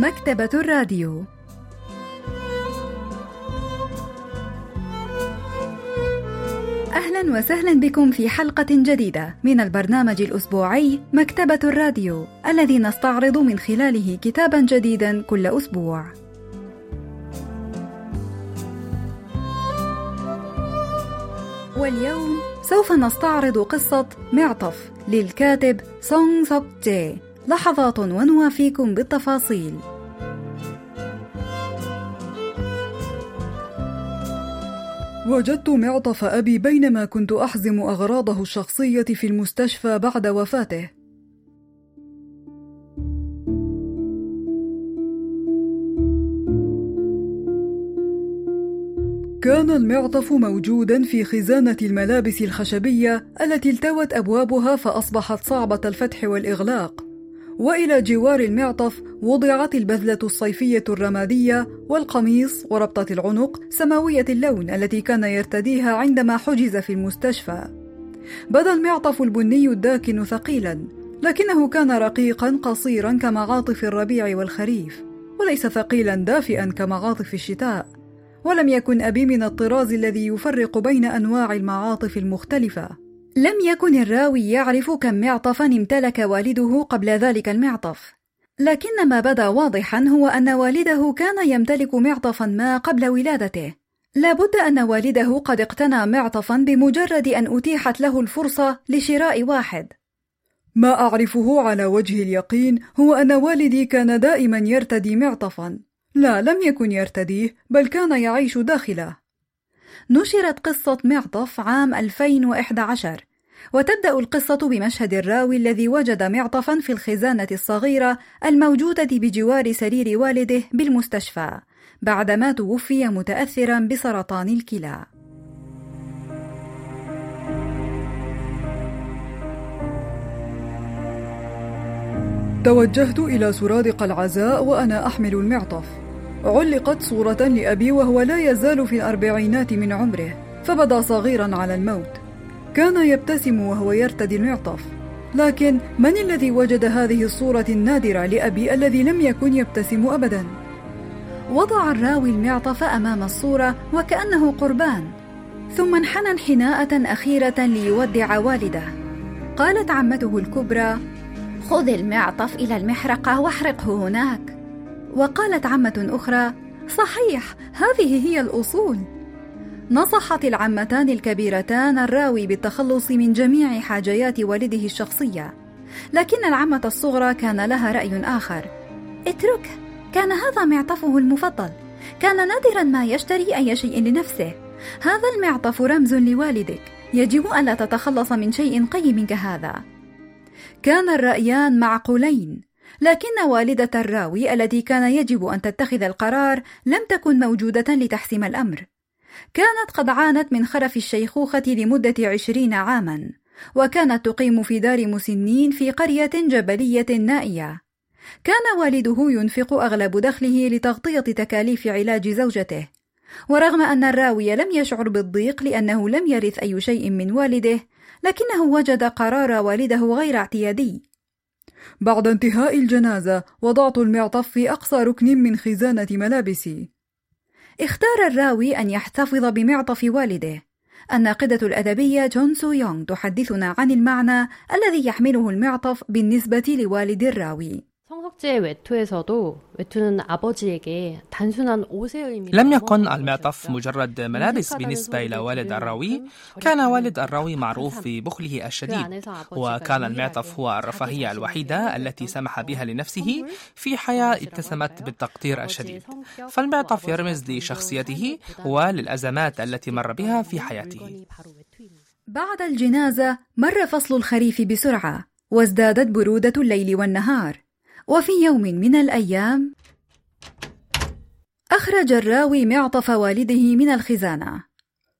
مكتبة الراديو أهلا وسهلا بكم في حلقة جديدة من البرنامج الأسبوعي مكتبة الراديو الذي نستعرض من خلاله كتابا جديدا كل أسبوع. واليوم سوف نستعرض قصة معطف للكاتب سونغ سوك جي لحظات ونوافيكم بالتفاصيل. وجدت معطف أبي بينما كنت أحزم أغراضه الشخصية في المستشفى بعد وفاته. كان المعطف موجودا في خزانة الملابس الخشبية التي التوت أبوابها فأصبحت صعبة الفتح والإغلاق. وإلى جوار المعطف وضعت البذلة الصيفية الرمادية والقميص وربطة العنق سماوية اللون التي كان يرتديها عندما حجز في المستشفى. بدا المعطف البني الداكن ثقيلا لكنه كان رقيقا قصيرا كمعاطف الربيع والخريف وليس ثقيلا دافئا كمعاطف الشتاء. ولم يكن أبي من الطراز الذي يفرق بين أنواع المعاطف المختلفة. لم يكن الراوي يعرف كم معطفا امتلك والده قبل ذلك المعطف. لكن ما بدا واضحا هو أن والده كان يمتلك معطفا ما قبل ولادته. لابد أن والده قد اقتنى معطفا بمجرد أن أتيحت له الفرصة لشراء واحد. ما أعرفه على وجه اليقين هو أن والدي كان دائما يرتدي معطفا. لا لم يكن يرتديه بل كان يعيش داخله. نشرت قصة معطف عام 2011 وتبدأ القصة بمشهد الراوي الذي وجد معطفا في الخزانة الصغيرة الموجودة بجوار سرير والده بالمستشفى بعدما توفي متأثرا بسرطان الكلى. توجهت إلى سرادق العزاء وأنا أحمل المعطف علقت صورة لأبي وهو لا يزال في الأربعينات من عمره فبدا صغيرا على الموت. كان يبتسم وهو يرتدي المعطف. لكن من الذي وجد هذه الصورة النادرة لأبي الذي لم يكن يبتسم أبدا؟ وضع الراوي المعطف أمام الصورة وكأنه قربان. ثم انحنى انحناءة أخيرة ليودع والده. قالت عمته الكبرى خذ المعطف إلى المحرقة واحرقه هناك. وقالت عمة أخرى: صحيح، هذه هي الأصول. نصحت العمتان الكبيرتان الراوي بالتخلص من جميع حاجيات والده الشخصية، لكن العمة الصغرى كان لها رأي آخر. اتركه، كان هذا معطفه المفضل. كان نادرا ما يشتري أي شيء لنفسه. هذا المعطف رمز لوالدك. يجب ألا تتخلص من شيء قيم كهذا. كان الرأيان معقولين لكن والدة الراوي التي كان يجب أن تتخذ القرار لم تكن موجودة لتحسم الأمر. كانت قد عانت من خرف الشيخوخة لمدة عشرين عامًا، وكانت تقيم في دار مسنين في قرية جبلية نائية. كان والده ينفق أغلب دخله لتغطية تكاليف علاج زوجته، ورغم أن الراوي لم يشعر بالضيق لأنه لم يرث أي شيء من والده، لكنه وجد قرار والده غير اعتيادي بعد انتهاء الجنازة وضعت المعطف في أقصى ركن من خزانة ملابسي. اختار الراوي أن يحتفظ بمعطف والده. الناقدة الأدبية جون سو يونغ تحدثنا عن المعنى الذي يحمله المعطف بالنسبة لوالد الراوي. 성석재의 외투에서도 외투는 아버지에게 단순한 옷의 의미 لم يكن المعطف مجرد ملابس بالنسبة إلى والد الراوي كان والد الراوي معروف ببخله الشديد وكان المعطف هو الرفاهية الوحيدة التي سمح بها لنفسه في حياة اتسمت بالتقدير الشديد فالمعطف يرمز لشخصيته وللأزمات التي مر بها في حياته بعد الجنازة مر فصل الخريف بسرعة وازدادت برودة الليل والنهار وفي يوم من الأيام أخرج الراوي معطف والده من الخزانة.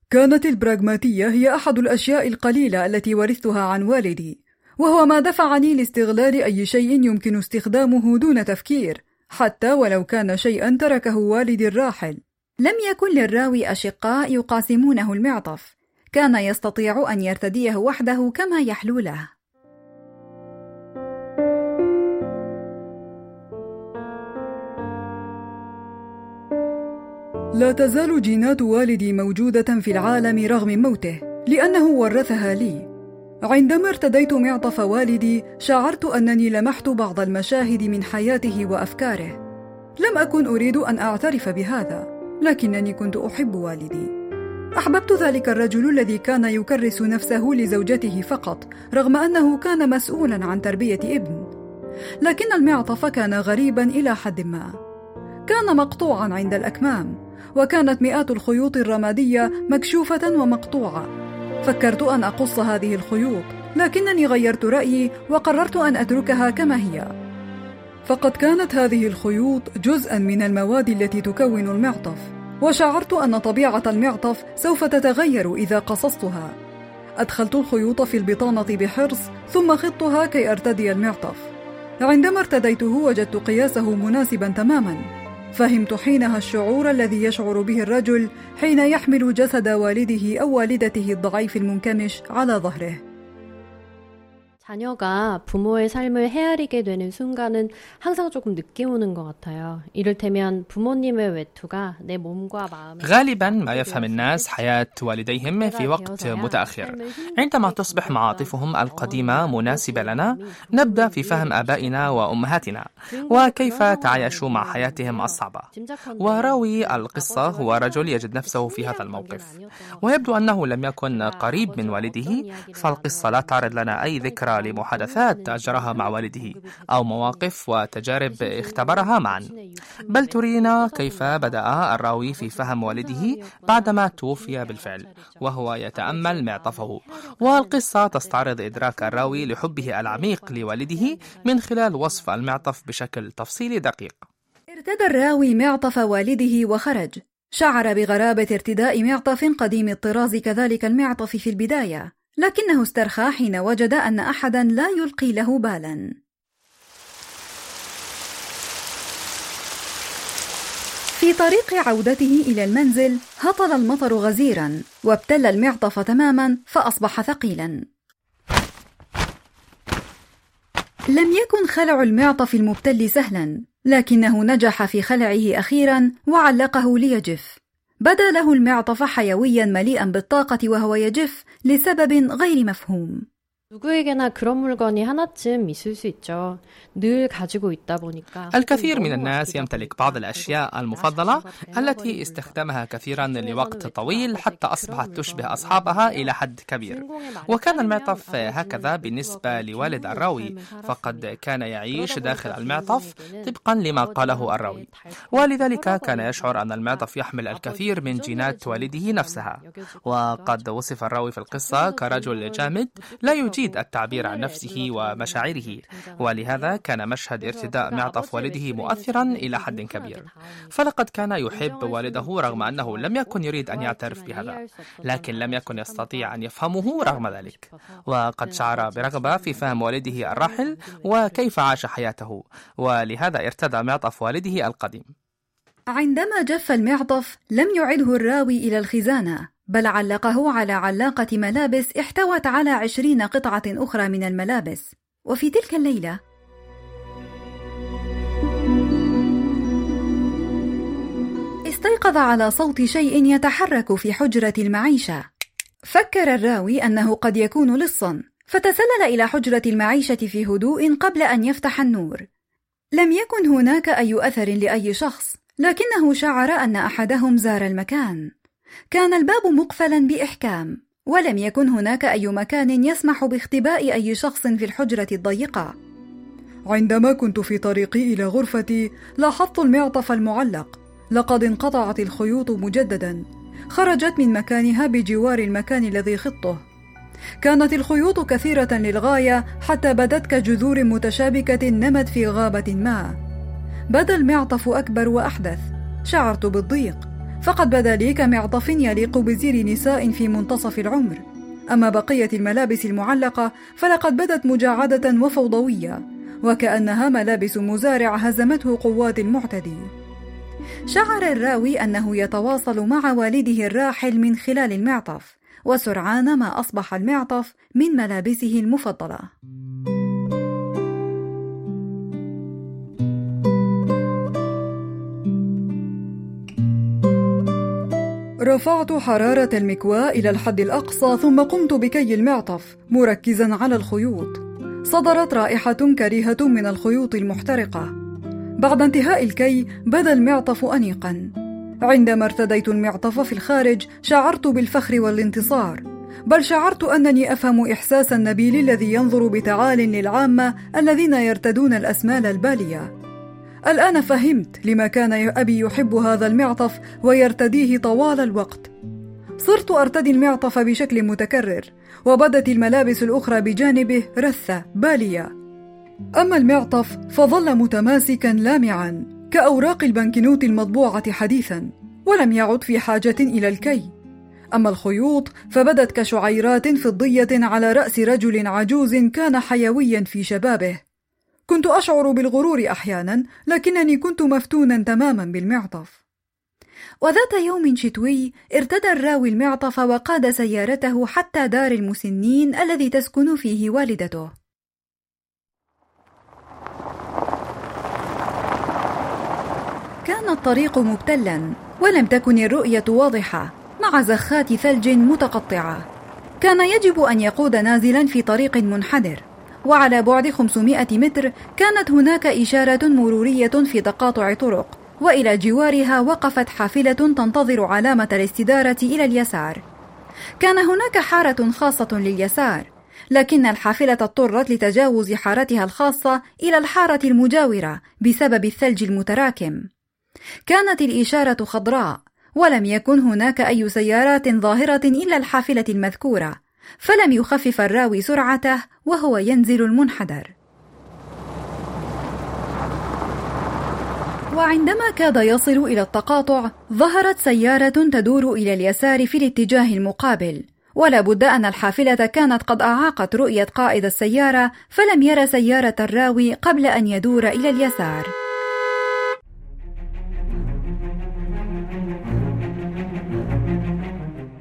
كانت البراغماتية هي أحد الأشياء القليلة التي ورثتها عن والدي وهو ما دفعني لاستغلال أي شيء يمكن استخدامه دون تفكير حتى ولو كان شيئا تركه والدي الراحل. لم يكن للراوي أشقاء يقاسمونه المعطف كان يستطيع أن يرتديه وحده كما يحلو له. لا تزال جينات والدي موجودة في العالم رغم موته لأنه ورثها لي. عندما ارتديت معطف والدي شعرت أنني لمحت بعض المشاهد من حياته وأفكاره. لم أكن أريد أن أعترف بهذا لكنني كنت أحب والدي. أحببت ذلك الرجل الذي كان يكرس نفسه لزوجته فقط رغم أنه كان مسؤولا عن تربية ابن. لكن المعطف كان غريبا إلى حد ما. كان مقطوعا عند الأكمام. وكانت مئات الخيوط الرمادية مكشوفة ومقطوعة. فكرت أن أقص هذه الخيوط لكنني غيرت رأيي وقررت أن أتركها كما هي. فقد كانت هذه الخيوط جزءا من المواد التي تكون المعطف وشعرت أن طبيعة المعطف سوف تتغير إذا قصصتها. أدخلت الخيوط في البطانة بحرص ثم خضتها كي أرتدي المعطف. عندما ارتديته وجدت قياسه مناسبا تماما. فهمت حينها الشعور الذي يشعر به الرجل حين يحمل جسد والده أو والدته الضعيف المنكمش على ظهره. 자녀가 부모의 삶을 헤아리게 되는 순간은 항상 조금 늦게 오는 것 같아요. 이를테면 부모님의 외투가 내 몸과 마음에 غالبا ما يفهم الناس حياة والديهم في وقت متأخر عندما تصبح معاطفهم القديمة مناسبة لنا نبدأ في فهم آبائنا وأمهاتنا وكيف تعايشوا مع حياتهم الصعبة وراوي القصة هو رجل يجد نفسه في هذا الموقف ويبدو أنه لم يكن قريب من والده فالقصة لا تعرض لنا أي ذكرى لمحادثات أجراها مع والده أو مواقف وتجارب اختبرها معا. بل ترينا كيف بدأ الراوي في فهم والده بعدما توفي بالفعل وهو يتأمل معطفه. والقصة تستعرض إدراك الراوي لحبه العميق لوالده من خلال وصف المعطف بشكل تفصيلي دقيق. ارتدى الراوي معطف والده وخرج. شعر بغرابة ارتداء معطف قديم الطراز كذلك المعطف في البداية. لكنه استرخى حين وجد أن أحدا لا يلقي له بالا. في طريق عودته إلى المنزل هطل المطر غزيرا وابتل المعطف تماما فأصبح ثقيلا. لم يكن خلع المعطف المبتل سهلا لكنه نجح في خلعه أخيرا وعلقه ليجف. بدا له المعطف حيويا مليئا بالطاقة وهو يجف لسبب غير مفهوم. 누구에게나 그런 물건이 하나쯤 있을 수 있죠. 늘 가지고 있다 보니까. الكثير من الناس يمتلك بعض الأشياء المفضلة التي استخدمها كثيرا لوقت طويل حتى أصبحت تشبه أصحابها إلى حد كبير وكان المعطف هكذا بالنسبة لوالد الراوي فقد كان يعيش داخل المعطف طبقا لما قاله الراوي ولذلك كان يشعر أن المعطف يحمل الكثير من جينات والده نفسها وقد وصف الراوي في القصة كرجل جامد لا يجيد يريد التعبير عن نفسه ومشاعره. ولهذا كان مشهد ارتداء معطف والده مؤثرا إلى حد كبير. فلقد كان يحب والده رغم أنه لم يكن يريد أن يعترف بهذا لكن لم يكن يستطيع أن يفهمه رغم ذلك. وقد شعر برغبة في فهم والده الراحل وكيف عاش حياته. ولهذا ارتدى معطف والده القديم. عندما جف المعطف لم يعده الراوي إلى الخزانة بل علقه على علاقة ملابس احتوت على عشرين قطعة أخرى من الملابس. وفي تلك الليلة استيقظ على صوت شيء يتحرك في حجرة المعيشة. فكر الراوي أنه قد يكون لصا فتسلل إلى حجرة المعيشة في هدوء قبل أن يفتح النور. لم يكن هناك أي أثر لأي شخص. لكنه شعر أن أحدهم زار المكان. كان الباب مقفلا بإحكام ولم يكن هناك أي مكان يسمح باختباء أي شخص في الحجرة الضيقة. عندما كنت في طريقي إلى غرفتي لاحظت المعطف المعلق. لقد انقطعت الخيوط مجددا. خرجت من مكانها بجوار المكان الذي خضته كانت الخيوط كثيرة للغاية حتى بدت كجذور متشابكة نمت في غابة ما. بدا المعطف أكبر وأحدث. شعرت بالضيق. فقد بدا لي كمعطف يليق بزير نساء في منتصف العمر. أما بقية الملابس المعلقة فلقد بدت مجعدة وفوضوية وكأنها ملابس مزارع هزمته قوات المعتدي. شعر الراوي أنه يتواصل مع والده الراحل من خلال المعطف وسرعان ما أصبح المعطف من ملابسه المفضلة. رفعت حرارة المكواة إلى الحد الأقصى ثم قمت بكي المعطف مركزا على الخيوط. صدرت رائحة كريهة من الخيوط المحترقة. بعد انتهاء الكي بدا المعطف أنيقا. عندما ارتديت المعطف في الخارج شعرت بالفخر والانتصار. بل شعرت أنني أفهم إحساس النبيل الذي ينظر بتعال للعامة الذين يرتدون الأسمال البالية. الآن فهمت لما كان أبي يحب هذا المعطف ويرتديه طوال الوقت. صرت أرتدي المعطف بشكل متكرر وبدت الملابس الأخرى بجانبه رثة بالية. أما المعطف فظل متماسكا لامعا كأوراق البنكنوت المطبوعة حديثا ولم يعد في حاجة إلى الكي. أما الخيوط فبدت كشعيرات فضية على رأس رجل عجوز كان حيويا في شبابه. كنت أشعر بالغرور أحيانا لكنني كنت مفتونا تماما بالمعطف. وذات يوم شتوي ارتدى الراوي المعطف وقاد سيارته حتى دار المسنين الذي تسكن فيه والدته. كان الطريق مبتلا ولم تكن الرؤية واضحة مع زخات ثلج متقطعة. كان يجب أن يقود نازلا في طريق منحدر. وعلى بعد 500 متر كانت هناك إشارة مرورية في تقاطع طرق وإلى جوارها وقفت حافلة تنتظر علامة الاستدارة إلى اليسار. كان هناك حارة خاصة لليسار لكن الحافلة اضطرت لتجاوز حارتها الخاصة إلى الحارة المجاورة بسبب الثلج المتراكم. كانت الإشارة خضراء ولم يكن هناك أي سيارات ظاهرة إلا الحافلة المذكورة فلم يخفف الراوي سرعته وهو ينزل المنحدر. وعندما كاد يصل إلى التقاطع ظهرت سيارة تدور إلى اليسار في الاتجاه المقابل. ولا بد أن الحافلة كانت قد أعاقت رؤية قائد السيارة فلم ير سيارة الراوي قبل أن يدور إلى اليسار.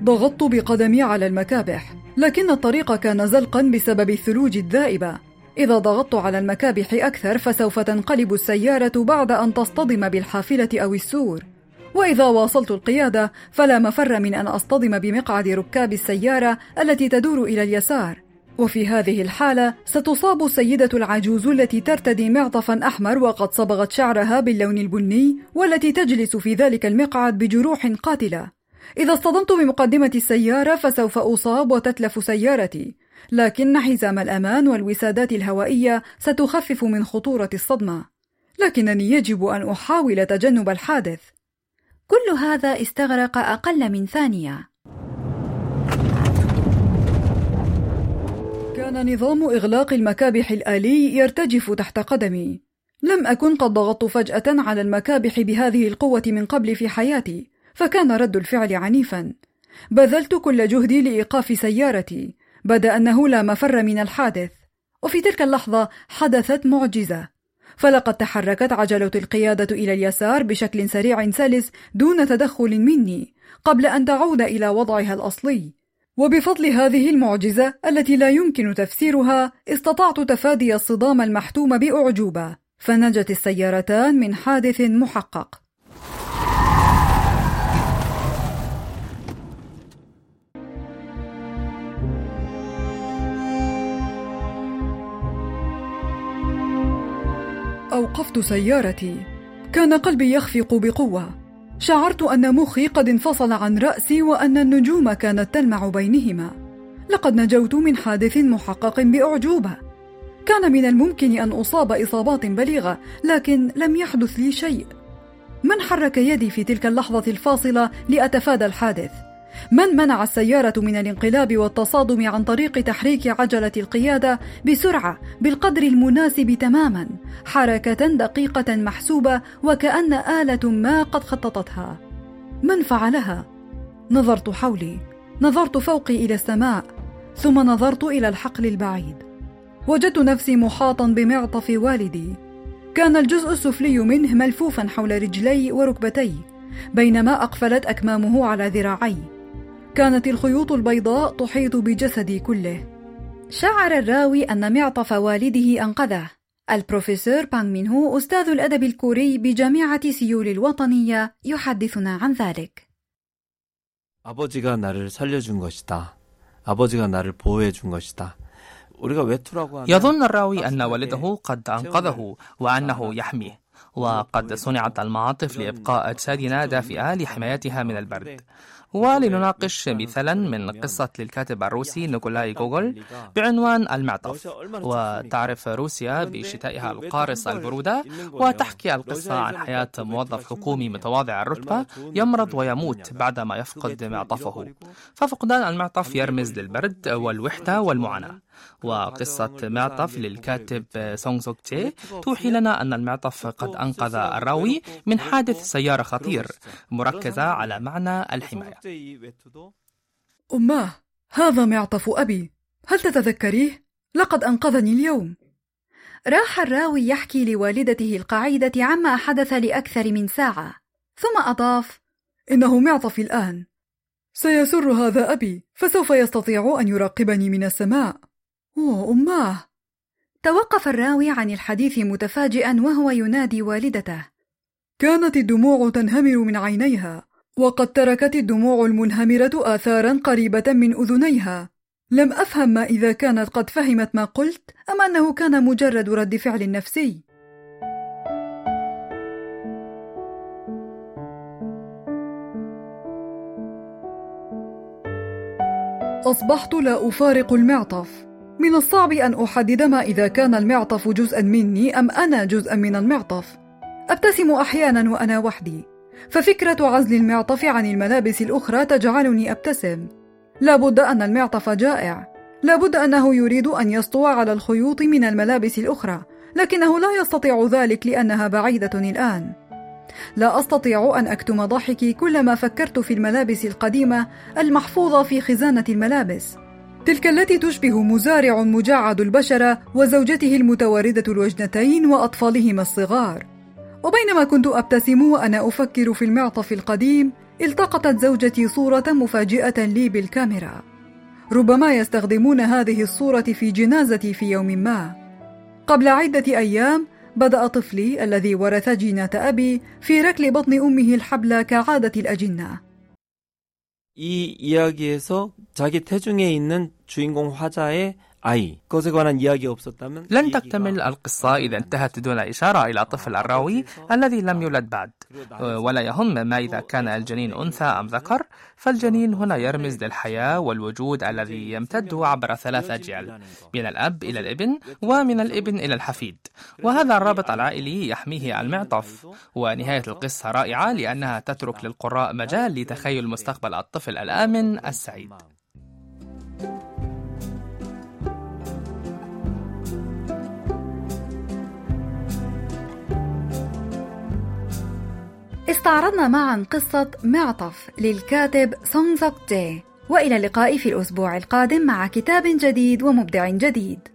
ضغطت بقدمي على المكابح. لكن الطريق كان زلقا بسبب الثلوج الذائبة. إذا ضغطت على المكابح أكثر فسوف تنقلب السيارة بعد أن تصطدم بالحافلة أو السور. وإذا واصلت القيادة فلا مفر من أن أصطدم بمقعد ركاب السيارة التي تدور إلى اليسار. وفي هذه الحالة ستصاب السيدة العجوز التي ترتدي معطفا أحمر وقد صبغت شعرها باللون البني والتي تجلس في ذلك المقعد بجروح قاتلة. إذا اصطدمت بمقدمة السيارة فسوف أصاب وتتلف سيارتي، لكن حزام الأمان والوسادات الهوائية ستخفف من خطورة الصدمة، لكنني يجب أن أحاول تجنب الحادث. كل هذا استغرق أقل من ثانية. كان نظام إغلاق المكابح الآلي يرتجف تحت قدمي. لم أكن قد ضغطت فجأة على المكابح بهذه القوة من قبل في حياتي. فكان رد الفعل عنيفا. بذلت كل جهدي لإيقاف سيارتي. بدأ أنه لا مفر من الحادث. وفي تلك اللحظة حدثت معجزة. فلقد تحركت عجلة القيادة إلى اليسار بشكل سريع سلس دون تدخل مني قبل أن تعود إلى وضعها الأصلي. وبفضل هذه المعجزة التي لا يمكن تفسيرها استطعت تفادي الصدام المحتوم بأعجوبة. فنجت السيارتان من حادث محقق. أوقفت سيارتي. كان قلبي يخفق بقوة. شعرت أن مخي قد انفصل عن رأسي وأن النجوم كانت تلمع بينهما. لقد نجوت من حادث محقق بأعجوبة. كان من الممكن أن أصاب إصابات بليغة لكن لم يحدث لي شيء. من حرك يدي في تلك اللحظة الفاصلة لأتفادى الحادث؟ من منع السيارة من الانقلاب والتصادم عن طريق تحريك عجلة القيادة بسرعة بالقدر المناسب تماما حركة دقيقة محسوبة وكأن آلة ما قد خططتها. من فعلها؟ نظرت حولي. نظرت فوقي إلى السماء. ثم نظرت إلى الحقل البعيد. وجدت نفسي محاطا بمعطف والدي. كان الجزء السفلي منه ملفوفا حول رجلي وركبتي بينما أقفلت أكمامه على ذراعي. كانت الخيوط البيضاء تحيط بجسدي كله شعر الراوي أن معطف والده أنقذه البروفيسور بانغ مين هو أستاذ الأدب الكوري بجامعة سيول الوطنية يحدثنا عن ذلك 아버지가 나를 살려준 것이다. 아버지가 나를 보호해 준 것이다. يظن الراوي أن والده قد أنقذه وأنه يحميه وقد صنعت المعاطف لإبقاء أجسادنا دافئة لحمايتها من البرد ولنناقش مثالا من قصة للكاتب الروسي نيكولاي جوجل بعنوان المعطف. وتعرف روسيا بشتائها القارص البرودة وتحكي القصة عن حياة موظف حكومي متواضع الرتبة يمرض ويموت بعدما يفقد معطفه. ففقدان المعطف يرمز للبرد والوحدة والمعاناة. وقصة معطف للكاتب سونغ سوك تشي توحي لنا أن المعطف قد أنقذ الراوي من حادث سيارة خطير مركزة على معنى الحماية. أماه هذا معطف أبي. هل تتذكريه؟ لقد أنقذني اليوم. راح الراوي يحكي لوالدته القعيدة عما حدث لأكثر من ساعة. ثم أضاف إنه معطفي الآن. سيسر هذا أبي فسوف يستطيع أن يراقبني من السماء. أماه توقف الراوي عن الحديث متفاجئا وهو ينادي والدته. كانت الدموع تنهمر من عينيها وقد تركت الدموع المنهمرة آثارا قريبة من أذنيها. لم أفهم ما إذا كانت قد فهمت ما قلت أم أنه كان مجرد رد فعل نفسي. أصبحت لا أفارق المعطف. من الصعب أن أحدد ما إذا كان المعطف جزءا مني أم أنا جزءا من المعطف. أبتسم أحيانا وأنا وحدي. ففكرة عزل المعطف عن الملابس الأخرى تجعلني أبتسم. لابد أن المعطف جائع. لابد أنه يريد أن يسطو على الخيوط من الملابس الأخرى لكنه لا يستطيع ذلك لأنها بعيدة الآن. لا أستطيع أن أكتم ضحكي كلما فكرت في الملابس القديمة المحفوظة في خزانة الملابس. تلك التي تشبه مزارع مجعد البشرة وزوجته المتوردة الوجنتين وأطفالهما الصغار. وبينما كنت أبتسم وأنا أفكر في المعطف القديم التقطت زوجتي صورة مفاجئة لي بالكاميرا. ربما يستخدمون هذه الصورة في جنازتي في يوم ما. قبل عدة أيام بدأ طفلي الذي ورث جينة أبي في ركل بطن أمه الحبل كعادة الأجنة. 이 이야기에서 자기 태중에 있는 주인공 화자의 أي. لن تكتمل القصة. إذا انتهت دون إشارة إلى طفل الراوي الذي لم يولد بعد. ولا يهم ما إذا كان الجنين أنثى أم ذكر. فالجنين هنا يرمز للحياة والوجود الذي يمتد عبر ثلاث أجيال من الأب إلى الابن ومن الابن إلى الحفيد. وهذا الرابط العائلي يحميه المعطف. ونهاية القصة رائعة لأنها تترك للقراء مجال لتخيل مستقبل الطفل الآمن السعيد. استعرضنا معا قصة معطف للكاتب سونغ زوك جي وإلى اللقاء في الأسبوع القادم مع كتاب جديد ومبدع جديد.